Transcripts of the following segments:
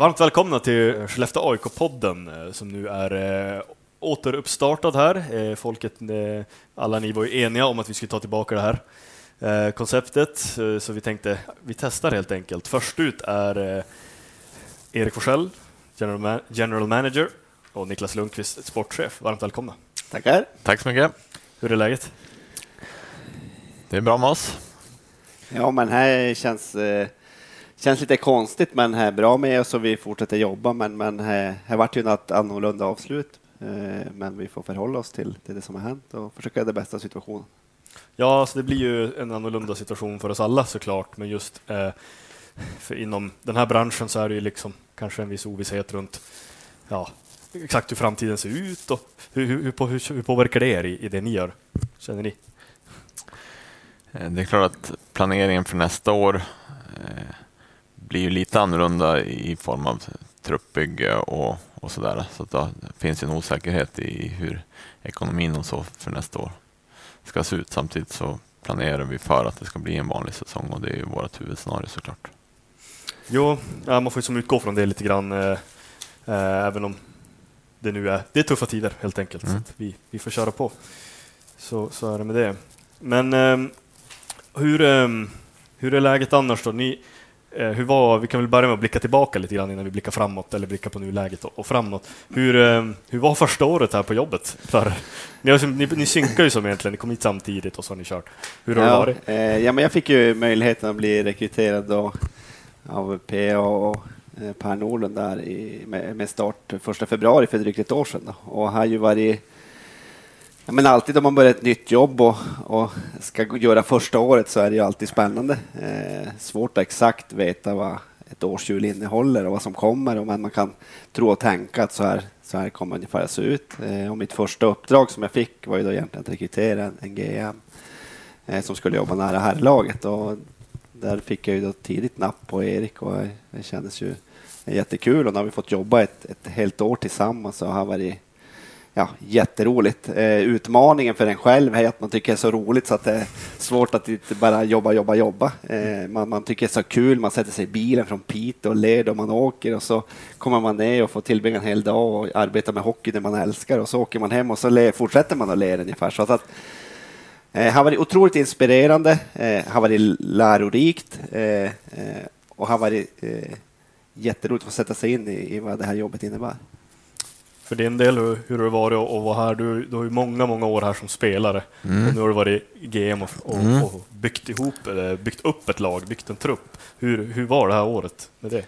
Varmt välkomna till Skellefteå AIK-podden eh, som nu är eh, återuppstartad här. Eh, folket, alla ni var ju eniga om att vi skulle ta tillbaka det här konceptet, så vi tänkte vi testar helt enkelt. Först ut är Erik Forsell, general, manager, och Niklas Lundqvist, sportchef. Varmt välkomna. Tackar. Tack så mycket. Hur är läget? Det är bra med oss. Ja, men här känns känns lite konstigt, men är bra med oss och vi fortsätter jobba. Men, men här, här vart ju något annorlunda avslut. Eh, men vi får förhålla oss till, till det som har hänt och försöka göra det bästa av situationen. Ja, så det blir ju en annorlunda situation för oss alla såklart, men just eh, för inom den här branschen så är det ju liksom kanske en viss ovisshet runt ja, exakt hur framtiden ser ut och hur, hur, hur, hur påverkar det er i, i det ni gör? Känner ni? Eh, det är klart att planeringen för nästa år eh, blir ju lite annorlunda i form av truppbygge och, och så där. Så det finns en osäkerhet i hur ekonomin och så för nästa år ska se ut. Samtidigt så planerar vi för att det ska bli en vanlig säsong och det är ju vårt huvudscenario såklart. Jo, ja, man får ju som utgå från det lite grann, eh, eh, även om det nu är, det är tuffa tider helt enkelt. Mm. Så vi, vi får köra på. Så, så är det med det. Men eh, hur, eh, hur är läget annars då? Ni, hur var, vi kan väl börja med att blicka tillbaka lite grann innan vi blickar framåt, eller blickar på nuläget och, och framåt. Hur, eh, hur var första året här på jobbet? För, ni, ni, ni synkar ju som egentligen, ni kom hit samtidigt och så har ni kört. Hur har ja, det varit? Eh, ja, men jag fick ju möjligheten att bli rekryterad då, av PA och eh, Per Nordlund där i, med, med start första februari för drygt ett år sedan. Då. Och har ju varit men alltid om man börjar ett nytt jobb och, och, ska göra första året så är det ju alltid spännande. Eh, svårt att exakt veta vad ett årshjul innehåller och vad som kommer, och man kan tro och tänka att så här, så här kommer det ungefär att se ut. Eh, och mitt första uppdrag som jag fick var ju då egentligen att rekrytera en, en GM eh, som skulle jobba nära herrlaget. Och där fick jag ju då tidigt napp på Erik och det kändes ju jättekul och nu har vi fått jobba ett, ett helt år tillsammans och har varit ja, jätteroligt. Eh, utmaningen för en själv är att man tycker det är så roligt så att det är svårt att inte bara jobba, jobba, jobba. Eh, man, man, tycker det är så kul, man sätter sig i bilen från Piteå och led och man åker och så kommer man ner och får tillbringa en hel dag och arbeta med hockey det man älskar och så åker man hem och så le, fortsätter man att le ungefär. Så att, eh, har varit otroligt inspirerande, eh, har varit lärorikt eh, eh, och har varit eh, jätteroligt att få sätta sig in i, i vad det här jobbet innebär för din del hur, det har varit att vara här. Du, du har ju många, många år här som spelare mm. och nu har du varit GM och, och, mm. och, byggt ihop, byggt upp ett lag, byggt en trupp. Hur, hur var det här året med det?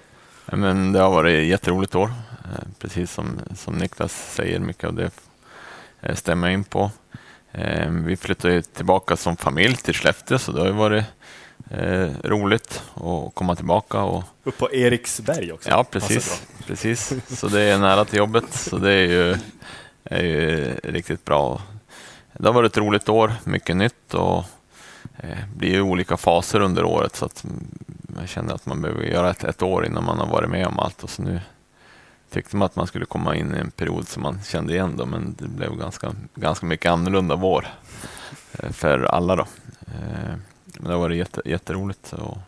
men det har varit ett jätteroligt år, eh, precis som, som Niklas säger. Mycket av det eh, stämmer in på. Eh, vi flyttade tillbaka som familj till Skellefteå, så det har varit eh, roligt att komma tillbaka. Och... Upp på Eriksberg också? Ja, precis. precis. Så det är nära till jobbet, så det är ju, är ju riktigt bra. Det har varit ett roligt år, mycket nytt och eh, blir olika faser under året så att jag känner att man behöver göra ett, ett år innan man har varit med om allt. Och så nu tyckte man att man skulle komma in i en period som man kände igen då, men det blev ganska, ganska mycket annorlunda vår eh, för alla. Då. Eh, men det har varit jätte, jätteroligt och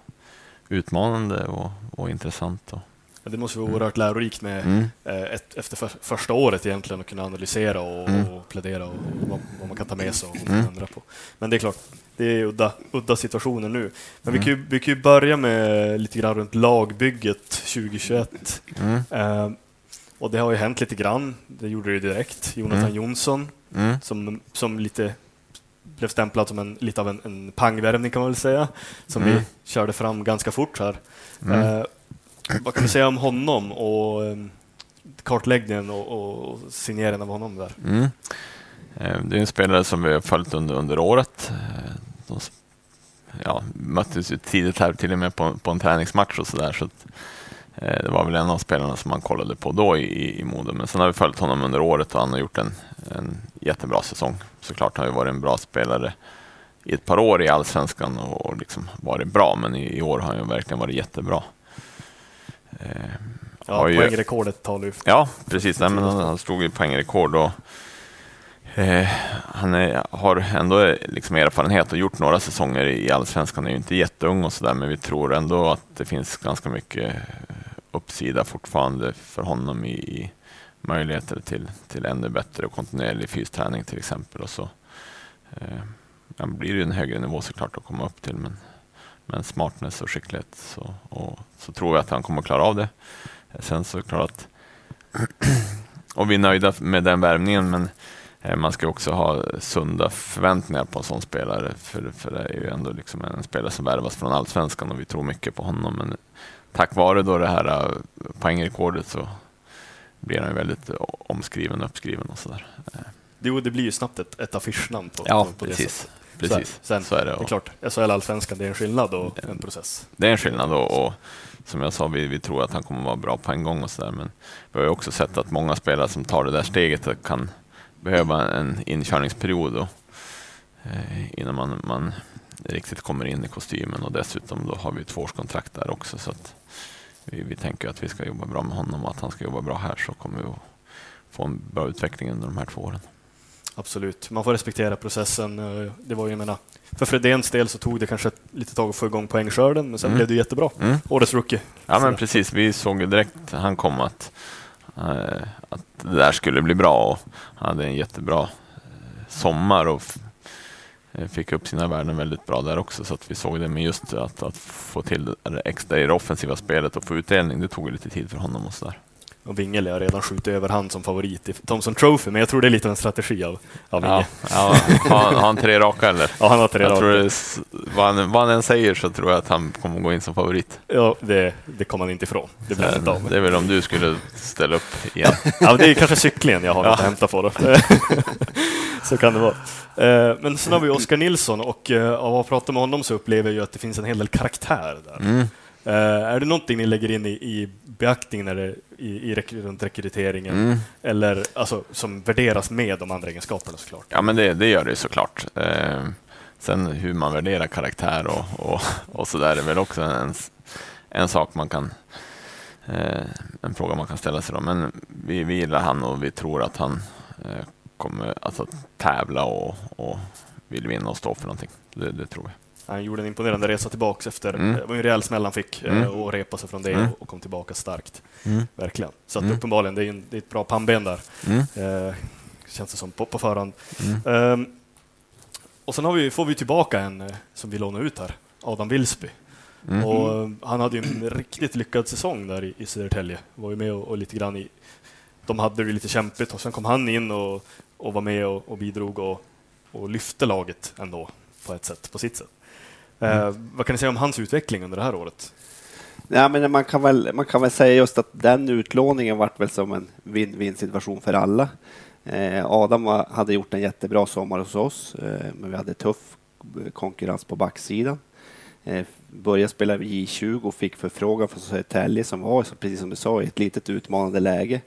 utmanande och, och intressant. Och, ja, det måste vara mm. oerhört lärorikt med mm. Eh, ett, efter för, första året egentligen att kunna analysera och, mm. och plädera och vad, vad, man kan ta med sig och mm. ändra på. Men det är klart, det är udda, udda situationer nu. Men vi, mm. kan ju, vi kan ju börja med lite grann runt lagbygget 2021. Mm. Eh, och det har ju hänt lite grann. Det gjorde det direkt. Jonathan Jonsson som, som lite blev stämplad som en, lite av en, en pangvärvning kan man väl säga, som mm. vi körde fram ganska fort här. Mm. Eh, vad kan du säga om honom och eh, kartläggningen och, och signeringen av honom där? Mm. Eh, det är en spelare som vi har följt under, under året. Eh, de ja, möttes ju tidigt här till och med på, på en träningsmatch och sådär. Så, att, eh, det var väl en av spelarna som man kollade på då i, i Modo. Men sen har vi följt honom under året och han har gjort en, en jättebra säsong. Såklart har han varit en bra spelare i ett par år i allsvenskan och liksom varit bra, men i, i år har han verkligen varit jättebra. Eh, ja, poängrekordet tar du. Ja, precis. Nej, men han, han slog ju poängrekord och eh, han är, har ändå eh, liksom erfarenhet och gjort några säsonger i allsvenskan. Han är ju inte jätteung och sådär, men vi tror ändå att det finns ganska mycket eh, uppsida fortfarande för honom i, i möjligheter till, till ännu bättre och kontinuerlig fysträning till exempel. Och så eh, ja, blir det en högre nivå såklart att komma upp till. Men, men smartness och skicklighet så, och, så tror jag att han kommer klara av det. Sen så klart att och vi är nöjda med den värvningen men man ska också ha sunda förväntningar på en sån spelare. För, för det är ju ändå liksom en spelare som värvas från allsvenskan och vi tror mycket på honom. Men tack vare då det här eh, poängrekordet så blir han väldigt omskriven och uppskriven och sådär. Jo, det blir ju snabbt ett, ett affischnamn på, ja, på precis. det Precis, så, sen, så är det. det är klart, SHL Allsvenskan, det är en skillnad och en process. Det är en skillnad och, och som jag sa, vi, vi tror att han kommer vara bra på en gång och sådär. Men vi har ju också sett att många spelare som tar det där steget kan behöva en inkörningsperiod då, eh, innan man, man riktigt kommer in i kostymen och dessutom då har vi ett tvåårskontrakt där också. Så att vi, vi tänker att vi ska jobba bra med honom och att han ska jobba bra här så kommer vi att få en bra utveckling under de här två åren. Absolut, man får respektera processen. Eh, det var ju, menar, för Fredéns del så tog det kanske lite tag att få igång poängskörden, men sen mm. blev det jättebra. Mm. Årets rookie. Ja, men precis. Vi såg direkt han kom att, Eh, att det där skulle bli bra och han hade en jättebra eh, sommar och eh, fick upp sina värden väldigt bra där också, så att vi såg det. Men just att, att få till det extra i det offensiva spelet och få utdelning, det tog lite tid för honom och sådär. Och Wingel har redan skjutit över han som favorit i Thomson Trophy, men jag tror det är lite en strategi av, av Ja, ja, har, han tre raka eller? Ja, han har tre jag raka. Tror det, vad, han, vad han än säger så tror jag att han kommer gå in som favorit. Ja, det, det kommer han inte ifrån. Det, blir inte av. det är väl om du skulle ställa upp igen. ja, det är kanske cyklingen jag har ja. att hämta på. Då. så kan det vara. Eh, men sen har vi Oskar Nilsson och eh, av att prata med honom så upplever jag att det finns en hel del karaktär där. Mm. Uh, är det någonting ni lägger in i, i beaktning när det, i, i runt rekryteringen, mm. eller alltså, som värderas med de andra egenskaperna såklart? Ja, men det, det gör det såklart. Uh, sen hur man värderar karaktär och, och, och så där är väl också en, en sak man kan uh, en fråga man kan ställa sig då. Men vi, vi gillar han och vi tror att han kommer alltså, tävla och, och vill vinna och stå för någonting. Det, det tror vi. Han gjorde en imponerande resa tillbaka efter, mm. det var en rejäl smäll han fick eh, mm. och repa sig från det mm. och kom tillbaka starkt. Mm. Verkligen. Så att mm. uppenbarligen, det är, en, det är ett bra pannben där. Eh, känns det som på, på förhand. Um, och sen vi, får vi tillbaka en eh, som vi lånar ut här, Adam Wilsby. Och han hade en riktigt lyckad säsong där i, i Södertälje. Var ju med och, och, lite grann i, de hade det lite kämpigt och sen kom han in och, och var med och, och bidrog och, och lyfte laget ändå på ett sätt, på sitt sätt. Eh, vad kan ni säga om hans utveckling under det här året? Ja, men man, kan väl, man kan väl säga just att den utlåningen vart väl som en win-win situation för alla. Eh, Adam var, hade gjort en jättebra sommar hos oss, eh, men vi hade tuff konkurrens på backsidan. Eh, började spela J20 och fick förfrågan från Södertälje som var, precis som du sa, i ett litet utmanande läge.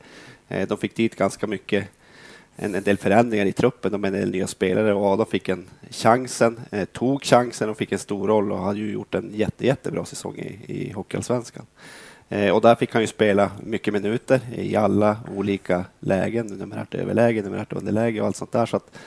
Eh, de fick dit ganska mycket en, en del förändringar i truppen och med en del nya spelare och Adam fick en chansen, eh, tog chansen och fick en stor roll och hade ju gjort en jätte, jättebra säsong i, i Hockeyallsvenskan. Eh, och där fick han ju spela mycket minuter i alla olika lägen, numerärt överläge, numerärt underläge och allt sånt där. Så att,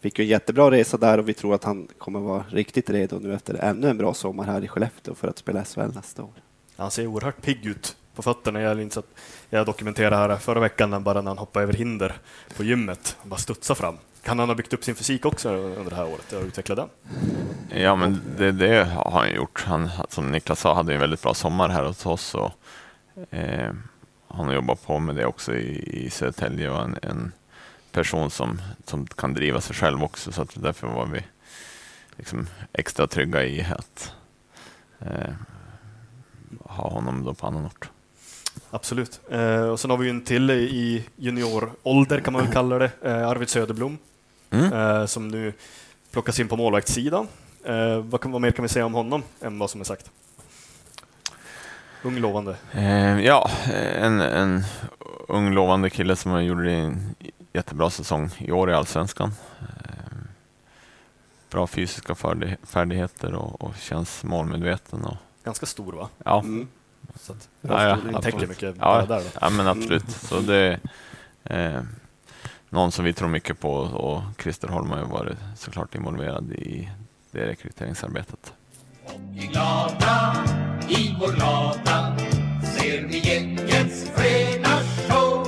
fick ju en jättebra resa där och vi tror att han kommer vara riktigt redo nu efter ännu en bra sommar här i Skellefteå för att spela SHL nästa år. Han ser oerhört pigg ut på fötterna. Jag, inte att jag dokumenterade här förra veckan när, bara när han hoppade över hinder på gymmet och bara studsade fram. Kan han ha byggt upp sin fysik också under det här året och utvecklat den? Ja, men det, det, har han gjort. Han, som Niklas sa, hade en väldigt bra sommar här hos oss. Och, eh, han har jobbat på med det också i, i Södertälje och en, en person som, som kan driva sig själv också. Så att därför var vi liksom extra trygga i att eh, ha honom då på annan ort. Absolut. Eh, och sen har vi ju en till i juniorålder kan man väl kalla det, eh, Arvid Söderblom, mm. eh, som nu plockas in på målvaktssidan. Vad, kan, vad mer kan vi säga om honom än vad som är sagt? Ung lovande. Ja, en, en ung lovande kille som gjorde en jättebra säsong i år i Allsvenskan. Bra fysiska färdigheter och, och känns målmedveten. Och... Ganska stor va? Ja. Mm. Så att, ja, ja, det täcker mycket. Ja, där då. ja, men absolut. Så det är eh, någon som vi tror mycket på och Christer Holm har ju varit såklart involverad i det rekryteringsarbetet. Och är glada i vår lada ser vi gängets fredagsshow.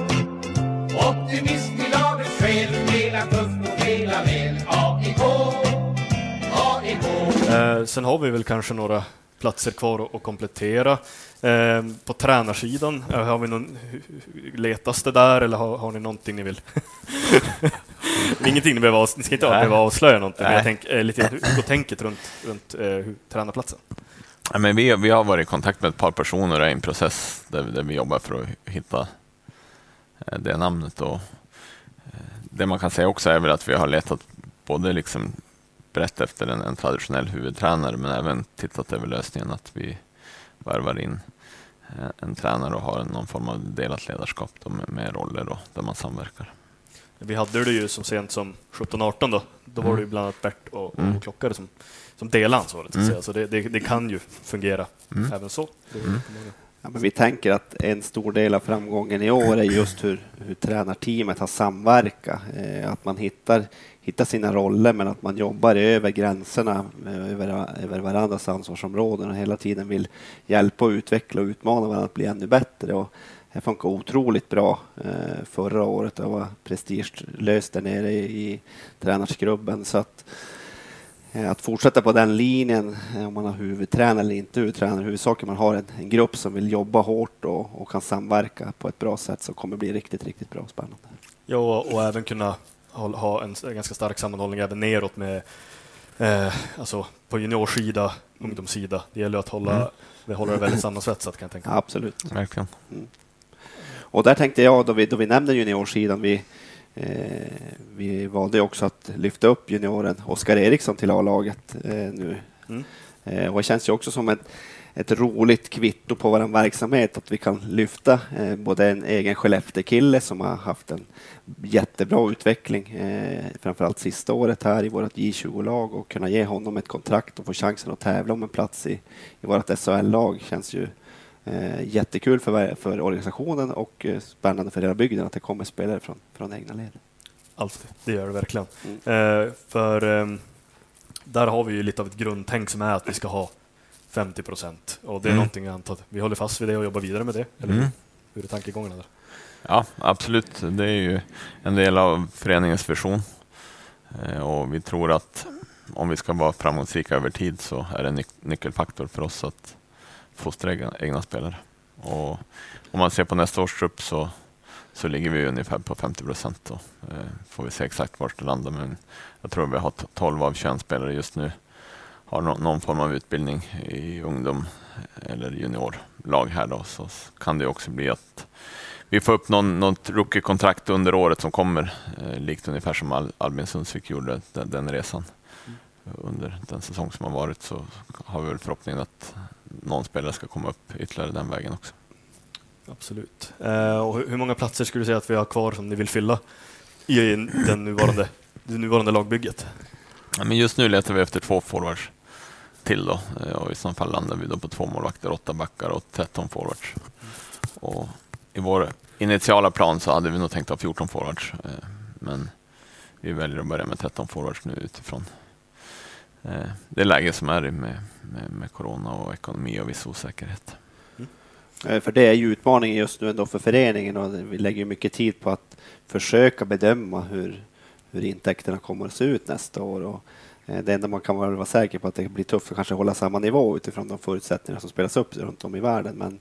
Optimist i lagets själ, dela tufft och dela väl. AIK, AIK. Eh, sen har vi väl kanske några platser kvar att, komplettera. Eh, på tränarsidan, eh, har vi någon, letas det där eller har, har ni någonting ni vill? Ingenting ni behöver, ni ska inte Nej. behöva avslöja någonting, men jag Nej. tänk, eh, lite hur går tänket runt, runt eh, hur, tränarplatsen? Ja, men vi, vi har varit i kontakt med ett par personer i en process där, där vi jobbar för att hitta eh, det namnet. Och, eh, det man kan säga också är väl att vi har letat både liksom brett efter en, en traditionell huvudtränare men även tittat över lösningen att vi värvar in eh, en tränare och har någon form av delat ledarskap då med, med roller då, där man samverkar. Vi hade det ju som sent som 17-18 då. Då var det ju bland annat Bert och, Mm. och Klockare som, som delade ansvaret. Så, Mm. säga. så det, det, det kan ju fungera Mm. även så. Mm. Ja, men vi tänker att en stor del av framgången i år är just hur, hur tränarteamet har samverkat. Eh, att man hittar, hitta sina roller men att man jobbar över gränserna, över, över varandras ansvarsområden och hela tiden vill hjälpa och utveckla och utmana varandra att bli ännu bättre. Och det funkar otroligt bra eh, förra året. Det var prestigelöst där nere i, i tränarskrubben. Så att, Eh, Att fortsätta på den linjen, eh, om man har huvudtränare eller inte huvudtränare, huvudsaken man har en, en grupp som vill jobba hårt och, och kan samverka på ett bra sätt så kommer det bli riktigt, riktigt bra och spännande. Ja, och även kunna ha, en, ganska stark sammanhållning även neråt med eh, alltså på juniorsida, ungdomssida. Det gäller att hålla, Mm. det håller det väldigt sammansvetsat kan jag tänka mig. absolut. Verkligen. Och där tänkte jag, då vi, då vi nämnde juniorsidan, vi, eh, vi valde också att lyfta upp junioren Oskar Eriksson till A-laget eh, nu. Mm. Eh, och det känns ju också som ett, ett roligt kvitto på vår verksamhet att vi kan lyfta eh, både en egen Skellefteå-kille som har haft en jättebra utveckling, eh, framförallt sista året här i vårt J20-lag och kunna ge honom ett kontrakt och få chansen att tävla om en plats i, i vårt SHL-lag känns ju eh, jättekul för, för organisationen och eh, spännande för hela bygden att det kommer spelare från, från egna led. Alltid, det gör det verkligen. Mm. Eh, för eh, där har vi ju lite av ett grundtänk som är att vi ska ha 50 procent. Och det är Mm. någonting jag antar vi håller fast vid det och jobbar vidare med det. Eller Mm. hur är tankegångarna där? Ja, absolut. Det är ju en del av föreningens vision. Eh, Och vi tror att om vi ska vara framgångsrika över tid så är det en nyc- nyckelfaktor för oss att fostra egna, egna spelare. Och om man ser på nästa års trupp så, så ligger vi ungefär på 50 procent. Då. Eh, Får vi se exakt vart det landar, men jag tror vi har t- 12 av 21 spelare just nu har nå- någon form av utbildning i ungdom eller juniorlag här då, så kan det också bli att vi får upp någon, något rookie-kontrakt under året som kommer, eh, likt ungefär som Al Albin Sundsvik gjorde den, den resan. Under den säsong som har varit så har vi väl förhoppningen att någon spelare ska komma upp ytterligare den vägen också. Absolut. Eh, och hur, hur många platser skulle du säga att vi har kvar som ni vill fylla i den nuvarande, det nuvarande lagbygget? Ja, men just nu letar vi efter två forwards till då. Eh, och I så fall landar vi då på två målvakter, åtta backar och 13 forwards. Och I vår initiala plan så hade vi nog tänkt ha 14 forwards. Eh, men vi väljer att börja med 13 forwards nu utifrån eh, det läge som är med, med, med corona och ekonomi och viss osäkerhet. Mm. För det är ju utmaningen just nu ändå för föreningen och vi lägger mycket tid på att försöka bedöma hur, hur intäkterna kommer att se ut nästa år. Och Eh, det enda man kan vara säker på är att det blir tufft att kanske hålla samma nivå utifrån de förutsättningar som spelas upp runt om i världen. Men,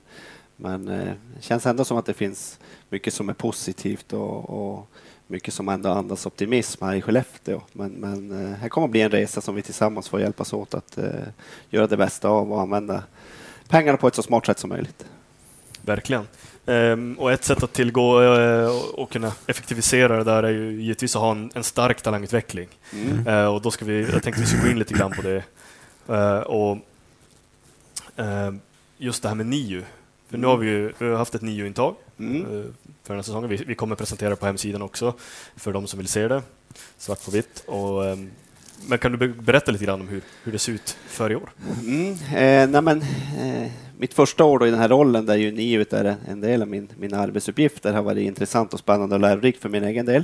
men det känns ändå som att det finns mycket som är positivt och, och mycket som ändå andas optimism här i Skellefteå. Men, men eh, här kommer att bli en resa som vi tillsammans får hjälpas åt att uh, göra det bästa av och använda pengarna på ett så smart sätt som möjligt. Verkligen. Ehm, och ett sätt att tillgå eh, och- kunna effektivisera det där är ju givetvis att ha en, en stark talangutveckling. Mm. Eh, och då ska vi, jag tänkte vi ska gå in lite grann på det. Eh, och eh, just det här med NIU. För nu har vi ju vi har haft ett NIU-intag Mm. för den här säsongen. Vi, vi kommer presentera på hemsidan också för de som vill se det, svart på vitt. Och, ehm, men kan du berätta lite grann om hur, hur det ser ut för i år? Mm. Eh, nej men, eh, mitt första år då i den här rollen där ju NIUT är en del av min, mina arbetsuppgifter har varit intressant och spännande och lärorikt för min egen del.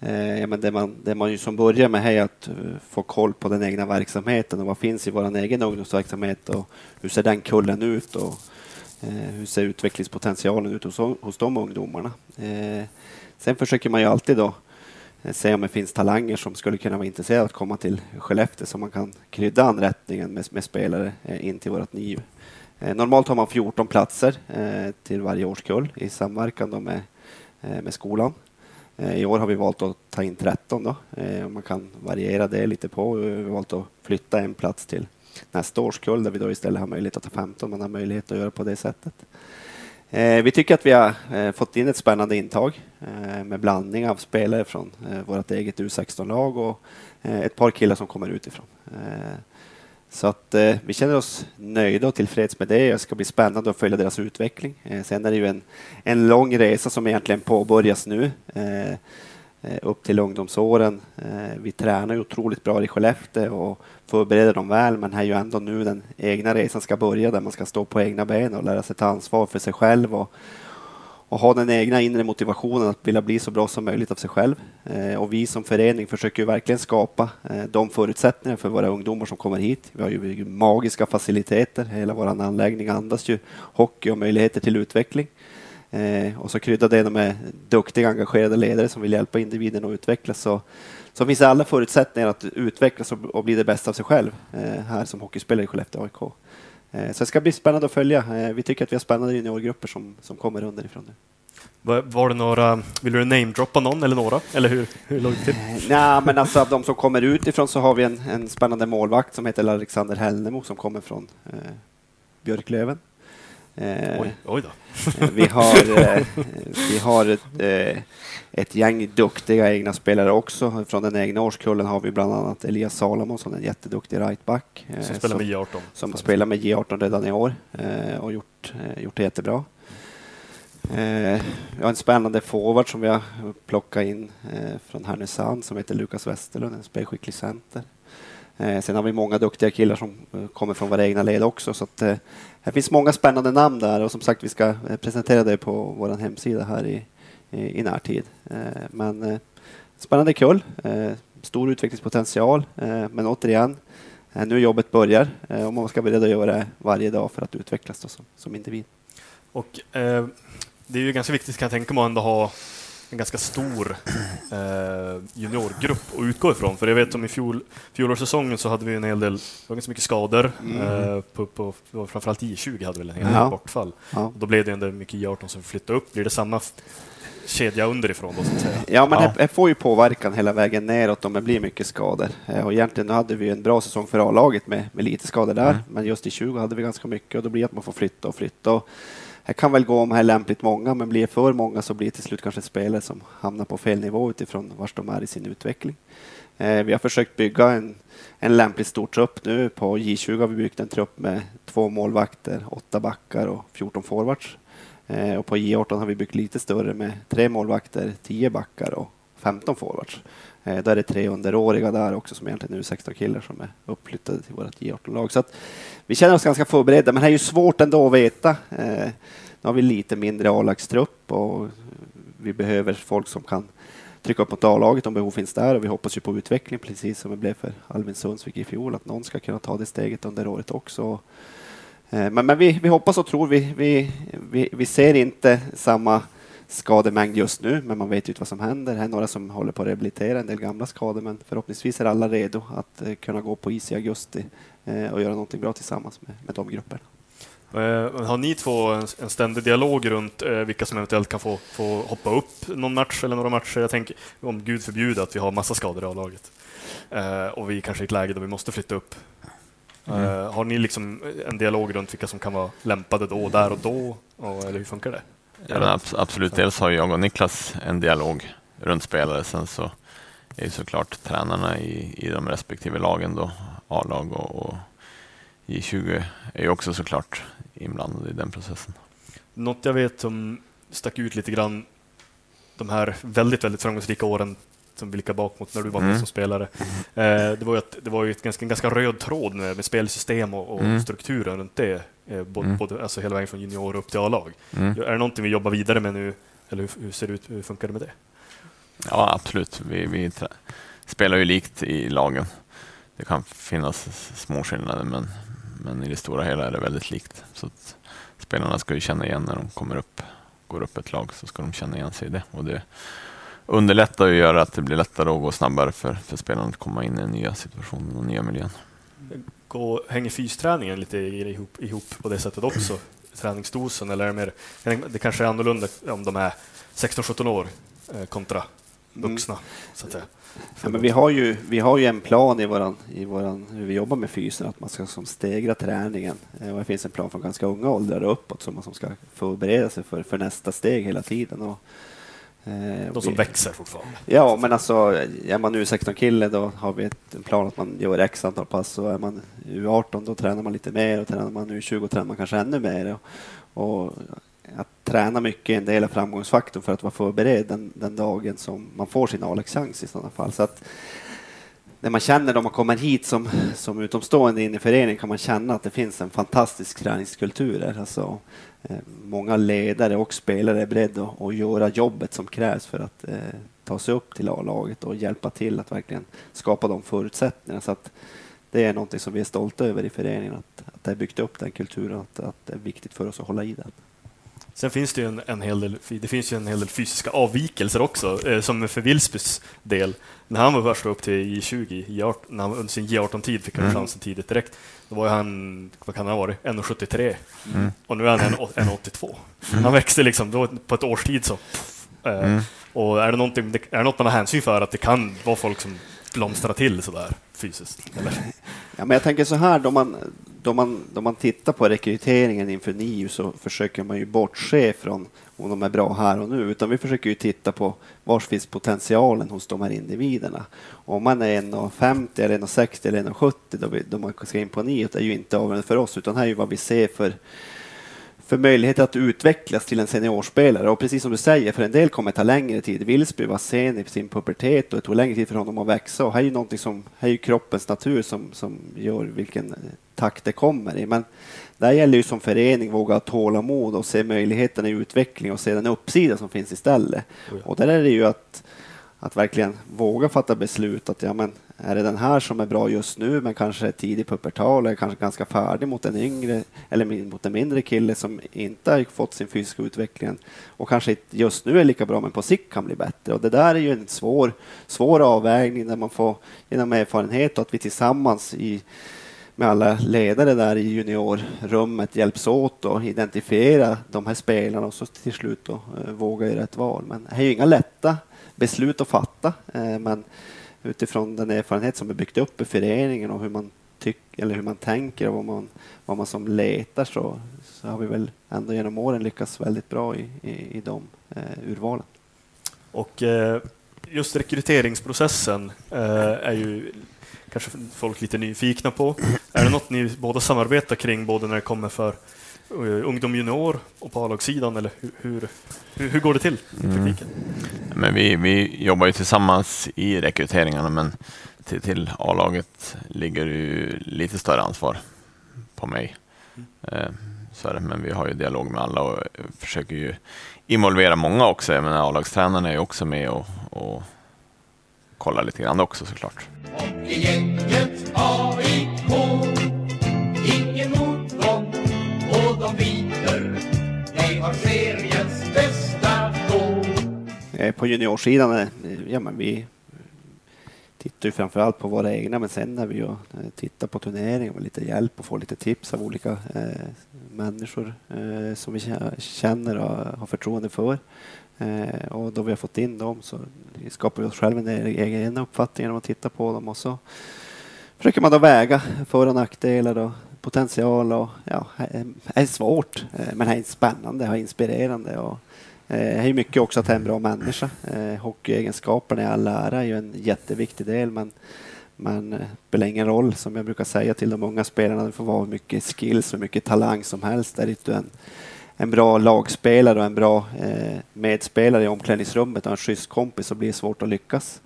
Eh, ja, men det, man, det man ju som börjar med är att eh, få koll på den egna verksamheten och vad finns i vår egen ungdomsverksamhet och hur ser den kullen ut och eh, hur ser utvecklingspotentialen ut hos, hos de ungdomarna. Eh, Sen försöker man ju alltid då se om det finns talanger som skulle kunna vara intresserade av att komma till Skellefteå så man kan krydda anrättningen med, med spelare eh, in till vårt NIV. Eh, normalt har man 14 platser eh, till varje årskull i samverkan då med, med skolan. I år har vi valt att ta in 13 då. Man kan variera det lite på. Vi har valt att flytta en plats till nästa årskull där vi då istället har möjlighet att ta 15. Man har möjlighet att göra på det sättet. Eh, Vi tycker att vi har eh, fått in ett spännande intag eh, med blandning av spelare från eh, vårt eget U16-lag och eh, ett par killar som kommer utifrån. Eh, Så att eh, vi känner oss nöjda och tillfreds med det. Det ska bli spännande att följa deras utveckling. Eh, sen är det ju en, en lång resa som egentligen påbörjas nu. Eh, Eh, upp till ungdomsåren. Eh, vi tränar ju otroligt bra i Skellefteå och förbereder dem väl, men här är ju ändå nu den egna resan ska börja där man ska stå på egna ben och lära sig ta ansvar för sig själv och, och ha den egna inre motivationen att vilja bli så bra som möjligt av sig själv. Eh, och vi som förening försöker ju verkligen skapa de förutsättningar för våra ungdomar som kommer hit. Vi har ju magiska faciliteter. Hela vår anläggning andas ju hockey och möjligheter till utveckling. Eh, och så krydda det med duktiga, engagerade ledare som vill hjälpa individen att utvecklas. Så, så finns det alla förutsättningar att utvecklas och, och bli det bästa av sig själv eh, här som hockeyspelare i Skellefteå AIK. Eh, så det ska bli spännande att följa. Eh, vi tycker att vi har spännande juniorgrupper som, som kommer underifrån nu. Var, var det några, vill du namedroppa någon eller några? Eller hur, hur låg det till? Nej, men alltså av de som kommer utifrån så har vi en, en spännande målvakt som heter Alexander Hellnemo som kommer från eh, Björklöven. Eh, Oj, oj då. Eh, Vi har, eh, vi har ett, eh, ett gäng duktiga egna spelare också. Från den egna årskullen har vi bland annat Elias Salomonsson, en jätteduktig rightback. eh, Som spelar med J18. som har spelat med J18 redan i år eh, och gjort, eh, gjort det jättebra. Vi har en spännande forward som vi har plockat in eh, från Härnösand som heter Lukas Westerlund, en spelskicklig center. Eh, sen har vi många duktiga killar som eh, kommer från våra egna led också. Så att, eh, här finns många spännande namn där och som sagt vi ska eh, presentera det på vår hemsida här i, i, i närtid. Eh, men eh, spännande kull, eh, stor utvecklingspotential. Eh, men återigen, eh, nu jobbet börjar eh, och man ska vara beredd att göra det varje dag för att utvecklas då, som, som individ. Och eh, det är ju ganska viktigt kan jag tänka mig att ändå ha en ganska stor eh, juniorgrupp att utgå ifrån. För jag vet som i fjol, fjolårssäsongen så hade vi en hel del, det var ganska mycket skador. Eh, på, på, framförallt I20 hade väl en hel del Ja. bortfall. Ja. Och då blev det ändå mycket I18 som flyttade upp. Blir det samma kedja underifrån då så att säga? Ja, men Ja. Det, får ju påverkan hela vägen neråt om det blir mycket skador. Eh, Och egentligen nu hade vi en bra säsong för A-laget med, med lite skador där, Mm. men just i 20 hade vi ganska mycket och då blir det att man får flytta och flytta. Och det kan väl gå om här lämpligt många, men blir det för många så blir det till slut kanske spelare som hamnar på fel nivå utifrån var de är i sin utveckling. Eh, vi har försökt bygga en, en lämpligt stor trupp nu. På J20 har vi byggt en trupp med två målvakter, åtta backar och 14 forwards. Eh, och på J18 har vi byggt lite större med tre målvakter, tio backar och 15 forwards. Eh, där är tre underåriga där också som egentligen är 16 killar som är uppflyttade till vårt J18-lag. Så att vi känner oss ganska förberedda, men det är ju svårt ändå att veta. Eh, nu har vi lite mindre A-lagstrupp och vi behöver folk som kan trycka upp mot A-laget om behov finns där och vi hoppas ju på utveckling precis som det blev för Alvin Sundsvik i fjol, att någon ska kunna ta det steget under året också. Eh, men, men vi, vi hoppas och tror. Vi, vi, vi, vi ser inte samma skademängd just nu, men man vet ju inte vad som händer. Det är några som håller på att rehabilitera en del gamla skador, men förhoppningsvis är alla redo att eh, kunna gå på is i augusti eh, och göra någonting bra tillsammans med, med de grupperna. Eh, har ni två en, en ständig dialog runt eh, vilka som eventuellt kan få, få hoppa upp någon match eller några matcher? Jag tänker, om Gud förbjuder att vi har massa skador i A-laget eh, och vi kanske är i ett läge då vi måste flytta upp. Eh, har ni liksom en dialog runt vilka som kan vara lämpade då, där och då? Och, eller hur funkar det? Ja, men absolut, dels har jag och Niklas en dialog runt spelare. Sen så är ju såklart tränarna i, i de respektive lagen, då, A-lag och, och J20, är ju också såklart inblandade i den processen. Något jag vet som stack ut lite grann de här väldigt, väldigt framgångsrika åren som blickar bak mot när du var med Mm. som spelare. Eh, det var ju, att, det var ju ett ganska, en ganska röd tråd med, med spelsystem och, och Mm. strukturen runt det. Eh, både, Mm. både, alltså hela vägen från junior upp till A-lag. Mm. Är det någonting vi jobbar vidare med nu? Eller hur, hur ser det ut? Hur funkar det med det? Ja, absolut. Vi, vi spelar ju likt i lagen. Det kan finnas små skillnader, men, men i det stora hela är det väldigt likt. Så spelarna ska ju känna igen när de kommer upp går upp ett lag så ska de känna igen sig i det. Och det underlättar och gör att det blir lättare att gå snabbare för, för spelarna att komma in i den nya situationen och nya miljön. Gå, hänger fysträningen lite ihop, ihop på det sättet också? Träningsdosen eller är det mer, det kanske är annorlunda om de är 16-17 år eh, kontra vuxna, mm. så att säga. Ja, men vi, har ju, vi har ju en plan i våran, i våran, hur vi jobbar med fysen, att man ska som stegra träningen. Eh, och det finns en plan från ganska unga åldrar och uppåt som man som ska förbereda sig för, för nästa steg hela tiden. Och, De som vi, växer fortfarande? Ja, men alltså är man nu 16 kille då har vi ett, en plan att man gör x antal pass och är man U18 då tränar man lite mer och tränar man U20 tränar man kanske ännu mer. Och, och att träna mycket är en del av framgångsfaktorn för att vara förberedd den, den dagen som man får sin A-lagschans i sådana fall. Så att när man känner då man kommer hit som, som utomstående in i föreningen kan man känna att det finns en fantastisk träningskultur där. Alltså, eh, många ledare och spelare är beredda att, att göra jobbet som krävs för att eh, ta sig upp till A-laget och hjälpa till att verkligen skapa de förutsättningarna. Så att det är något som vi är stolta över i föreningen, att, att det är byggt upp den kulturen, att, att det är viktigt för oss att hålla i den. Sen finns det ju en, en, hel del, det finns ju en hel del fysiska avvikelser också, eh, som för Wilsbys del. När han var först upp till J20, J18, när han under sin J18-tid fick han mm. chansen tidigt direkt. Då var han, vad kan han ha varit, 1,73 mm. och nu är han 1,82. Mm. Han växte liksom då, på ett års tid så. Eh, mm. Och är det, är det något man har hänsyn för, att det kan vara folk som blomstrar till sådär fysiskt? Eller? Ja, men jag tänker så här, då man, då man, då man tittar på rekryteringen inför NIU så försöker man ju bortse från om de är bra här och nu, utan vi försöker ju titta på var finns potentialen hos de här individerna. Om man är 1,50 eller 1,60 eller 1,70 då, då man ska in på NIU, det är ju inte avgörande för oss, utan här är ju vad vi ser för för möjlighet att utvecklas till en seniorspelare. Och precis som du säger, för en del kommer det ta längre tid. Wilsby var sen i sin pubertet och det tog längre tid för honom att växa. Och här är ju någonting som, här är kroppens natur som, som gör vilken takt det kommer i. Men där gäller ju som förening våga ha tålamod och se möjligheterna i utveckling och se den uppsida som finns istället. Och där är det ju att, att verkligen våga fatta beslut att ja, men är det den här som är bra just nu men kanske är tidig pubertal eller kanske ganska färdig mot en yngre eller mot en mindre kille som inte har fått sin fysiska utveckling och kanske just nu är lika bra men på sikt kan bli bättre. Och det där är ju en svår, svår avvägning där man får genom erfarenhet och att vi tillsammans i med alla ledare där i juniorrummet hjälps åt och identifiera de här spelarna och så till slut då, eh, våga göra ett val. Men det är ju inga lätta beslut att fatta. Eh, men utifrån den erfarenhet som är byggt upp i föreningen och hur man tyck, eller hur man tänker och vad man, vad man som letar så, så har vi väl ändå genom åren lyckats väldigt bra i, i, i de eh, urvalen. Och eh, just rekryteringsprocessen eh, är ju kanske folk lite nyfikna på. Är det något ni båda samarbetar kring, både när det kommer för ungdom junior och på A-lagssidan, eller hur, hur, hur, går det till i mm. praktiken? Mm. Men vi, vi jobbar ju tillsammans i rekryteringarna, men till, till A-laget ligger ju lite större ansvar på mig. Mm. Eh, så är det, men vi har ju dialog med alla och försöker ju involvera många också. Jag menar, A-lagstränarna är ju också med och, och kollar lite grann också såklart. Hockeygänget AIK Ingen Eh, på juniorsidan, eh, ja men vi tittar ju framförallt på våra egna, men sen när vi eh, tittar på turneringar med lite hjälp och får lite tips av olika eh, människor eh, som vi känner och har förtroende för. Eh, och då vi har fått in dem så skapar vi oss själva en egen uppfattning genom att titta på dem och så försöker man då väga för och nackdelar och potential och ja, det är svårt men det är spännande och inspirerande och Eh, det är mycket också att det är en bra människa. Eh, Hockeyegenskaperna i all ära är ju en jätteviktig del men men det spelar ingen roll, som jag brukar säga till de unga spelarna, det får vara hur mycket skills och mycket talang som helst. Är du en en bra lagspelare och en bra medspelare i omklädningsrummet och en schysst kompis så blir det svårt att lyckas.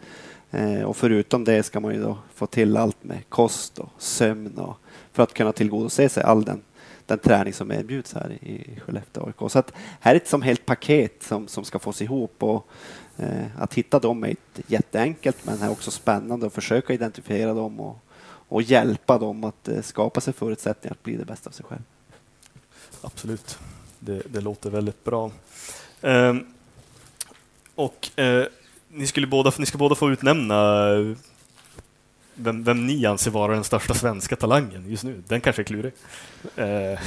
Och förutom det ska man ju då få till allt med kost och sömn och för att kunna tillgodose sig all den, den träning som erbjuds här i, i Skellefteå AIK. Så att här är ett som helt paket som, som ska fås ihop och eh, att hitta dem är jätteenkelt men det är också spännande att försöka identifiera dem och, och hjälpa dem att eh, skapa sig förutsättningar att bli det bästa av sig själv. Absolut det, det låter väldigt bra. Ehm, och eh, ni, skulle båda, ni ska båda få utnämna vem, vem ni anser vara den största svenska talangen just nu. Den kanske är klurig. Eh,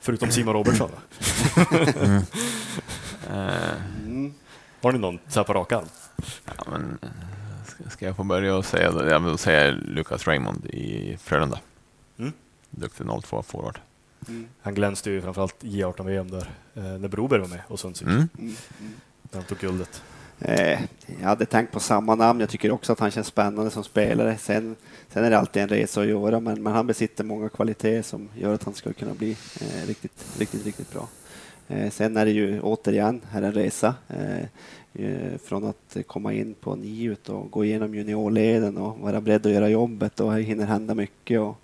förutom Simon Robertsson. Eh, Mm. Har ni någon så här på rak arm? ja, men, ska, jag få börja och säga det? Jag säga Lucas Raymond i Frölunda. Mm. Duktig 02 forward. Mm. Han glänste ju framförallt i 18-VM där, eh, när Broberg var med och Mm. Mm. Mm. när han tog guldet. Eh, jag hade tänkt på samma namn. Jag tycker också att han känns spännande som spelare. Sen, sen är det alltid en resa att göra, men, men han besitter många kvaliteter som gör att han skulle kunna bli eh, riktigt, riktigt, riktigt bra. Eh, sen är det ju återigen här en resa. Eh, eh från att komma in på NIUT och gå igenom juniorleden och vara beredd att göra jobbet och här hinner hända mycket. Och,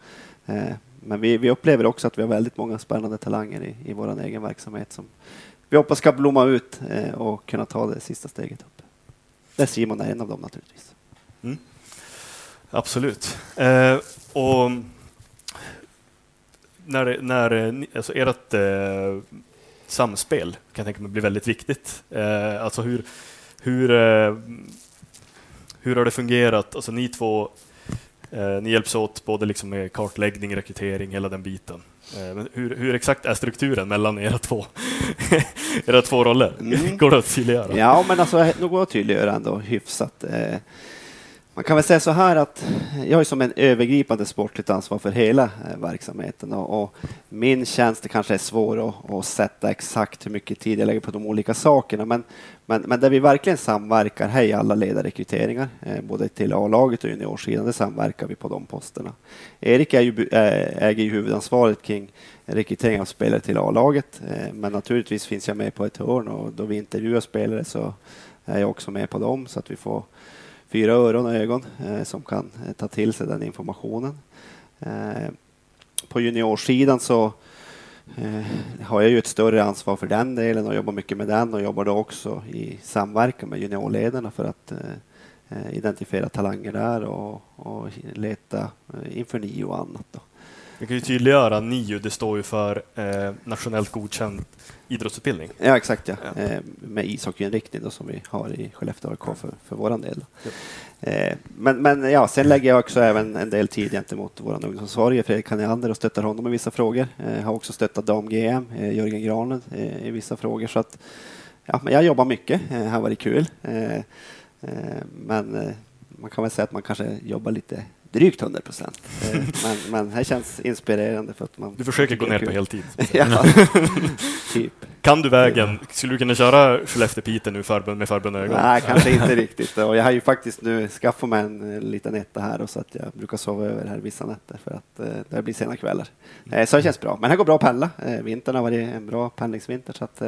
eh, men vi, vi upplever också att vi har väldigt många spännande talanger i, i vår egen verksamhet som vi hoppas ska blomma ut eh, och kunna ta det sista steget upp. Där Simon är en av dem naturligtvis. Mm. Absolut. Eh, och när, när eh, alltså ert eh, samspel kan jag tänka mig blir väldigt viktigt. Eh, alltså hur, hur, eh, hur har det fungerat? Alltså ni två, eh, ni hjälps åt både liksom med kartläggning, rekrytering, hela den biten. Eh, hur, hur exakt är strukturen mellan era två, era två roller? Mm. Går det att tydliggöra? Ja, men alltså, nog går att tydliggöra ändå hyfsat. Eh, man kan väl säga så här att jag är som en övergripande sportligt ansvar för hela eh, verksamheten och, och min tjänst kanske är svår att, att sätta exakt hur mycket tid jag lägger på de olika sakerna. Men, men, men där vi verkligen samverkar, här i alla ledarrekryteringar, eh, både till A-laget och juniorsidan, där samverkar vi på de posterna. Erik är ju, eh, äger ju huvudansvaret kring rekrytering av spelare till A-laget, eh, men naturligtvis finns jag med på ett hörn och då vi intervjuar spelare så är jag också med på dem så att vi får fyra öron och ögon eh, som kan eh, ta till sig den informationen. Eh, på juniorsidan så eh, har jag ju ett större ansvar för den delen och jobbar mycket med den och jobbar då också i samverkan med juniorledarna för att eh, eh identifiera talanger där och, och leta eh, inför nio och annat. Då. Vi kan ju tydliggöra NIU, det står ju för eh, nationellt godkänd idrottsutbildning. Ja, exakt ja. Ja. Eh, med ishockeyinriktning då, som vi har i Skellefteå AIK för, för våran del. Eh, men, men ja, sen lägger jag också även en del tid gentemot vår ungdomsansvarige Fredrik Kaniander och stöttar honom i vissa frågor. Eh, har också stöttat dam-GM, eh, Jörgen Granlund, eh, i vissa frågor. Så att, ja, men jag jobbar mycket, eh, det har varit kul. Men man kan väl säga att man kanske jobbar lite drygt 100 procent. Men, men det känns inspirerande för att man... Du försöker gå ner på heltid. ja, typ. Kan du vägen? Skulle du kunna köra Skellefteå-Piteå nu förbund, med förbundna ögon? Nej, kanske inte riktigt. Och jag har ju faktiskt nu skaffat mig en eh, liten etta här och så att jag brukar sova över här vissa nätter för att eh, det blir sena kvällar. Eh, så det känns bra. Men här går bra att pendla. Vintern har varit en bra pendlingsvinter så att,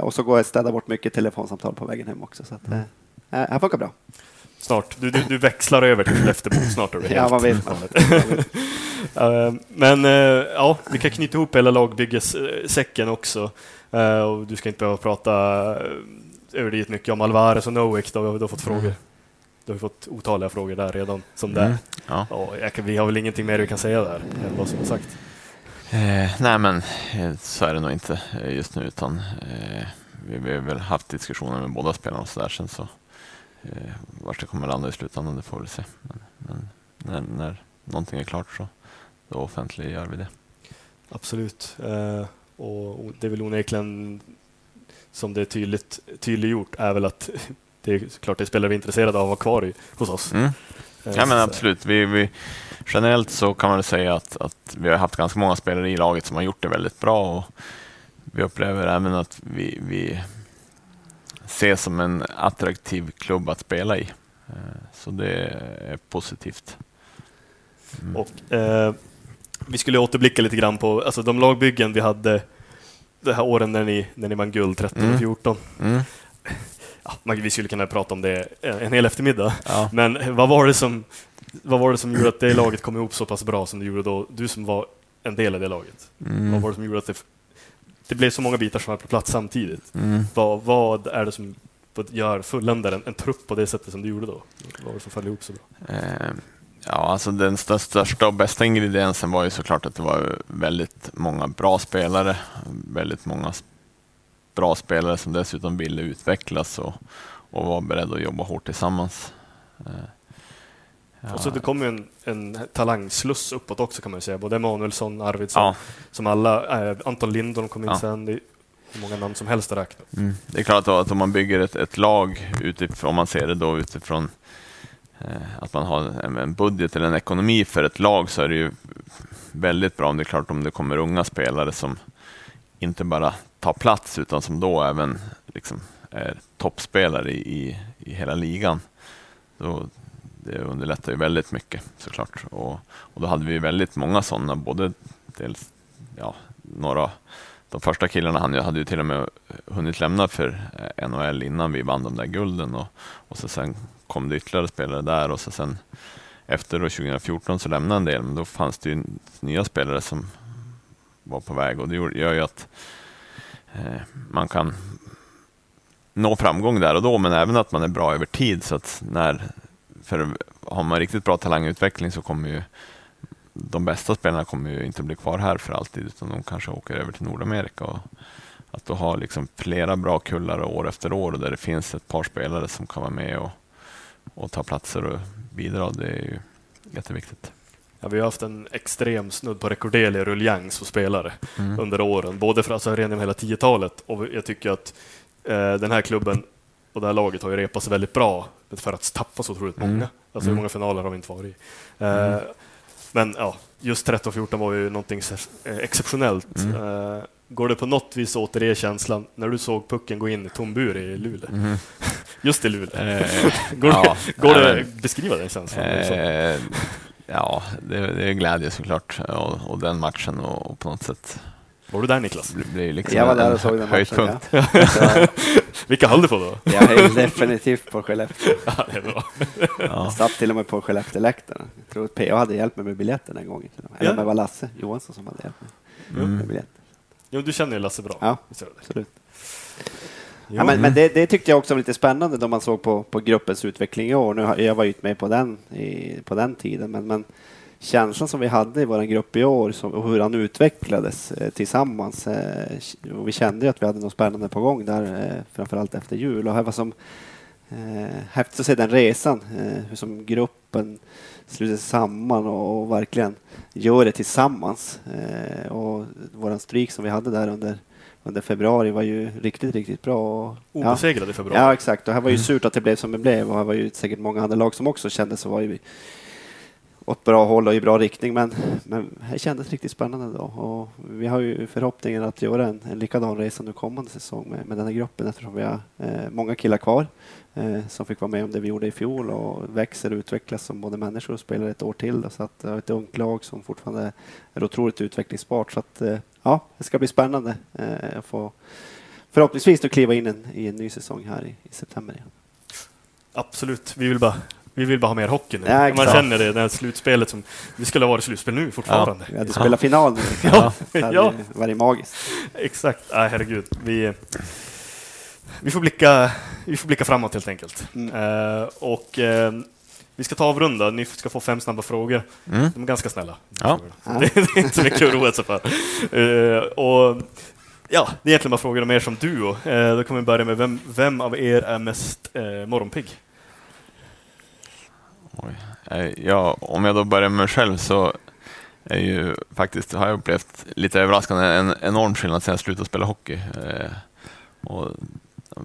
och så går jag städa bort mycket telefonsamtal på vägen hem också. Så att, eh, här funkar bra. Snart. Du, du, du växlar över till Skellefteå snart. Är det Ja, man vet. galet. Eh, Men eh, ja, vi kan knyta ihop hela lagbyggessäcken också. Eh, Och du ska inte behöva prata över dit mycket om Alvarez och Nowick. Då har har fått frågor. Du har fått otaliga frågor där redan, som det. Mm. Ja. Ja, kan, vi har väl ingenting mer vi kan säga där än vad som är sagt. Eh, nej, men så är det nog inte just nu, utan eh, vi, vi har väl haft diskussioner med båda spelarna och så där sen så eh, vart det kommer landa i slutändan, det får vi se. Men, men när, när någonting är klart så då offentliggör vi det. Absolut. Eh, och det är väl onekligen som det är tydligt, tydliggjort är väl att det är klart det är spelare vi är intresserade av att ha kvar i, hos oss. Mm. Eh, Ja, men absolut. Vi, vi, generellt så kan man säga att, att vi har haft ganska många spelare i laget som har gjort det väldigt bra och vi upplever även att vi, vi ses som en attraktiv klubb att spela i. Eh, Så det är positivt. Mm. Och, eh, vi skulle återblicka lite grann på alltså, de lagbyggen vi hade de här åren när ni, när ni vann guld 13 och Mm. 14. Mm. Ja, man- vi skulle kunna prata om det en, hel eftermiddag. Ja. Men vad var, det som, vad var det som gjorde att det laget kom ihop så pass bra som det gjorde då? Du som var en del av det laget. Vad Mm. var det som gjorde att det, det blev så många bitar som var på plats samtidigt? Mm. Vad, vad är det som gör fulländar en, trupp på det sättet som du gjorde då? Vad var det som föll ihop så bra? Eh, Ja, alltså den stö- största och bästa ingrediensen var ju såklart att det var väldigt många bra spelare, väldigt många bra spelare som dessutom ville utvecklas och, och var beredda att jobba hårt tillsammans. Eh, ja. Och så det kom ju en, en talangsluss uppåt också kan man säga. Både Emanuelsson, Arvidsson, Ja. som alla, eh, Anton Lindholm kom in Ja. sen. Det är hur många namn som helst att räkna. Mm. Det är klart att, att om man bygger ett, ett lag utifrån, om man ser det då utifrån eh, att man har en, budget eller en ekonomi för ett lag så är det ju väldigt bra om det är klart om det kommer unga spelare som inte bara tar plats utan som då även liksom är toppspelare i, i, i hela ligan. Då, det underlättar ju väldigt mycket såklart. Och, och då hade vi väldigt många sådana, både dels ja, några de första killarna han hade ju till och med hunnit lämna för eh, NHL innan vi vann de där gulden. Och, och så sen kom det ytterligare spelare där och så sen efter då 2014 så lämnade en del, men då fanns det ju nya spelare som var på väg. Och det gör ju att eh, man kan nå framgång där och då, men även att man är bra över tid. Så att när för har man riktigt bra talangutveckling så kommer ju de bästa spelarna kommer ju inte bli kvar här för alltid utan de kanske åker över till Nordamerika. Och att då ha liksom flera bra kullar år efter år där det finns ett par spelare som kan vara med och, och ta platser och bidra, det är ju jätteviktigt. Ja, vi har haft en extrem snudd på rekorderlig ruljangs hos spelare Mm. under åren, både för alltså, rent hela 10-talet och jag tycker att eh, den här klubben och det här laget har ju repat sig väldigt bra för att tappa så otroligt många. Mm. Alltså hur Mm. många finaler har vi inte varit i? Eh, Men ja, just 13-14 var ju någonting eh, exceptionellt. Mm. Eh, Går det på något vis återge känslan när du såg pucken gå in i tom bur i Luleå? Mhm. Just i Luleå. Eh, Går, ja, går det att beskriva den känslan? Eh, ja, det, det är glädje såklart och, och den matchen och, och på något sätt Var du där Niklas? blir blir liksom Jag var där en och såg den matchen. höjdpunkt. Ja. Så, Vilka höll du på då? jag är definitivt på Skellefteå. Ja, det är bra. Jag satt till och med på Skellefteåläktaren. Jag tror att PA hade hjälpt mig med biljetten den gången. Eller Ja. om det var Lasse Johansson som hade hjälpt mig med Mm. biljetten. Jo, du känner ju Lasse bra. Ja. Det? Absolut. Ja, men men det, det tyckte jag också var lite spännande då man såg på, på gruppens utveckling i år. Nu, har- jag var ju inte med på den, i, på den tiden, men, men känslan som vi hade i vår grupp i år som, och hur han utvecklades eh, tillsammans. Eh, och vi kände ju att vi hade något spännande på gång där, eh, framförallt efter jul. Och här var som eh, häftigt att se den resan, eh, hur som gruppen sluter sig samman och, och verkligen gör det tillsammans. Eh, och våran stryk som vi hade där under under februari var ju riktigt, riktigt bra. Och, ja. I februari. ja, exakt. Och här var ju surt att det blev som det blev och här var ju säkert många andra lag som också kände så var ju åt bra håll och i bra riktning. Men, men det kändes riktigt spännande då. Och vi har ju förhoppningen att göra en, en likadan resa nu kommande säsong med, med den här gruppen eftersom vi har eh, många killar kvar eh, som fick vara med om det vi gjorde i fjol och växer och utvecklas som både människor och spelare ett år till. Då, så att det är ett ungt lag som fortfarande är otroligt utvecklingsbart. Så att, eh, ja, det ska bli spännande eh, att få förhoppningsvis då kliva in en, i en ny säsong här i, i september. Igen. Absolut. Vi vill bara, vi vill bara ha mer hockey nu. Ja, Man känner det, det här slutspelet som... Vi skulle ha varit slutspel nu fortfarande. Vi hade spelat final nu. Ja, Det ja. ju varit magiskt. Exakt. Nej, herregud. Vi, vi, får blicka, vi får blicka framåt helt enkelt. Mm. Eh, och eh, vi ska ta avrunda. Ni ska få fem snabba frågor. Mm. De är ganska snälla. Ja. Det, det är inte så mycket att roa sig för. Eh, och, ja, det är egentligen bara frågor om er som duo. Eh, då kommer vi börja med vem, vem av er är mest eh, morgonpigg? Eh, Ja, om jag då börjar med mig själv så är ju faktiskt, har jag upplevt lite överraskande en enorm skillnad sedan jag slutade spela hockey. Eh, och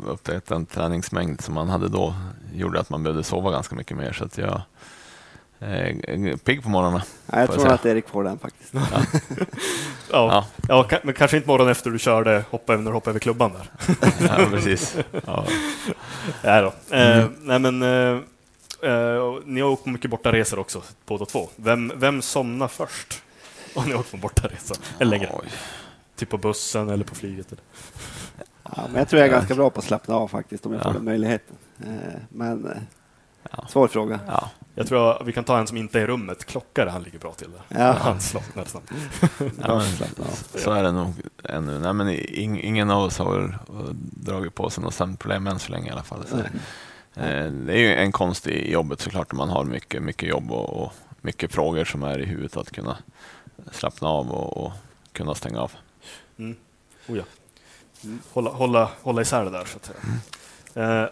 upptäckt den träningsmängd som man hade då gjorde att man behövde sova ganska mycket mer. Så att jag är pigg på morgonen. Ja, jag jag tror säga. att Erik får den faktiskt. Ja, Ja. ja. ka- men kanske inte morgonen efter du körde hoppa, när du hoppade över klubban där. Ja, precis. Ja. Nej då. Eh, Mm. nej men, eh, och ni har åkt på mycket bortaresor också, båda två. Vem, vem somnar först? Om ni har åkt på bortaresa? Eller längre? Oj. Typ på bussen eller på flyget? Eller? Ja, men jag tror jag är ganska bra på att slappna av faktiskt om jag Ja. får den möjligheten. Eh, Men eh, Ja. svår fråga. Ja. Jag tror att vi kan ta en som inte är i rummet. Klockare, han ligger bra till där. Ja. Han slocknar snabbt. Ja, så är det nog ännu. Nej, men ing, ingen av oss har dragit på sig något sömnproblem än så länge i alla fall. Så, det är ju en konst i jobbet såklart när man har mycket, mycket jobb och, och mycket frågor som är i huvudet att kunna slappna av och, och kunna stänga av. Mm. Oh ja. hålla, hålla, hålla isär det där. Så att säga. Eh,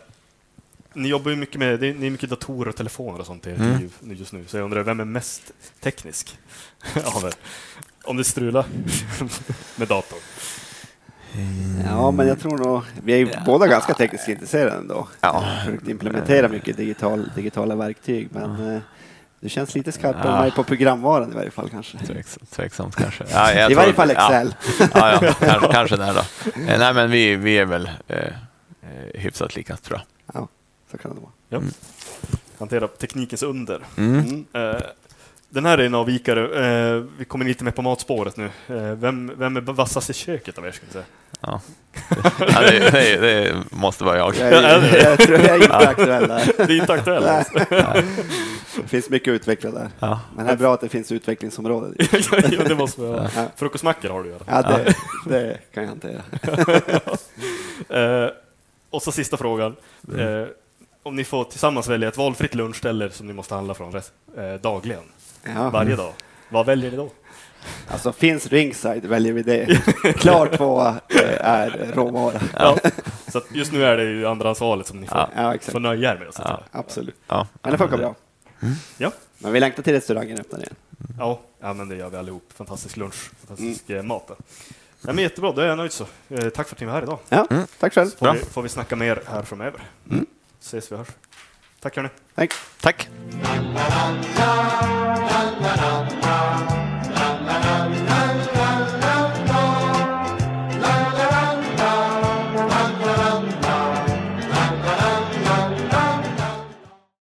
ni jobbar ju mycket med det är, ni är mycket datorer och telefoner och sånt i Mm. just nu, så jag undrar vem är mest teknisk av er? Om det strular med datorn. Ja, men jag tror nog, vi är ju båda ganska tekniskt intresserade ändå. Ja. Försökt implementera mycket digital, digitala verktyg, men eh, du känns lite skarpare än Ja. mig på programvaran i varje fall kanske. Tveks- Tveksamt kanske. Ja, jag I tror- varje fall Excel. Ja, ja, ja kanske, kanske där då. Eh, Nej, men vi, vi är väl eh, eh, hyfsat lika tror jag. Ja, så kan det vara. Ja. Hantera teknikens under. Mm. Eh, den här är en avvikare. Eh, vi kommer lite mer på matspåret nu. Eh, vem, vem är vassast i köket av er? Ska vi säga? Ja. Ja, det, det, det måste vara jag. Jag, är, jag tror jag är inte aktuell där. Det är inte aktuellt. Nej. alltså. Det finns mycket att utveckla där. Ja. Men det är bra att det finns utvecklingsområden. ja, det måste vi ha. Ja. Frukostmackor har du ju. Ja, det, det kan jag hantera. Eh, och så sista frågan. Eh, om ni får tillsammans välja ett valfritt lunchställe som ni måste handla från eh, dagligen, Ja. varje dag. Vad väljer ni då? Alltså finns ringside väljer vi det. Klar tvåa eh, är råvara. Ja. Så just nu är det ju andrahandsvalet som ni får, Ja. Får nöja er med. Så Ja. Absolut. Ja. Men det funkar bra. Ja. Men vi längtar till restaurangen öppnar igen. Ja, ja, men det gör vi allihop. Fantastisk lunch, fantastisk Mm. eh, mat. där. Ja, men jättebra, då är jag nöjd så. Eh, tack för att ni var här idag. Ja, tack själv. Får Bra. vi, får vi snacka mer här framöver. Mm. Ses vi hörs. Tack hörni. Tack. Tack.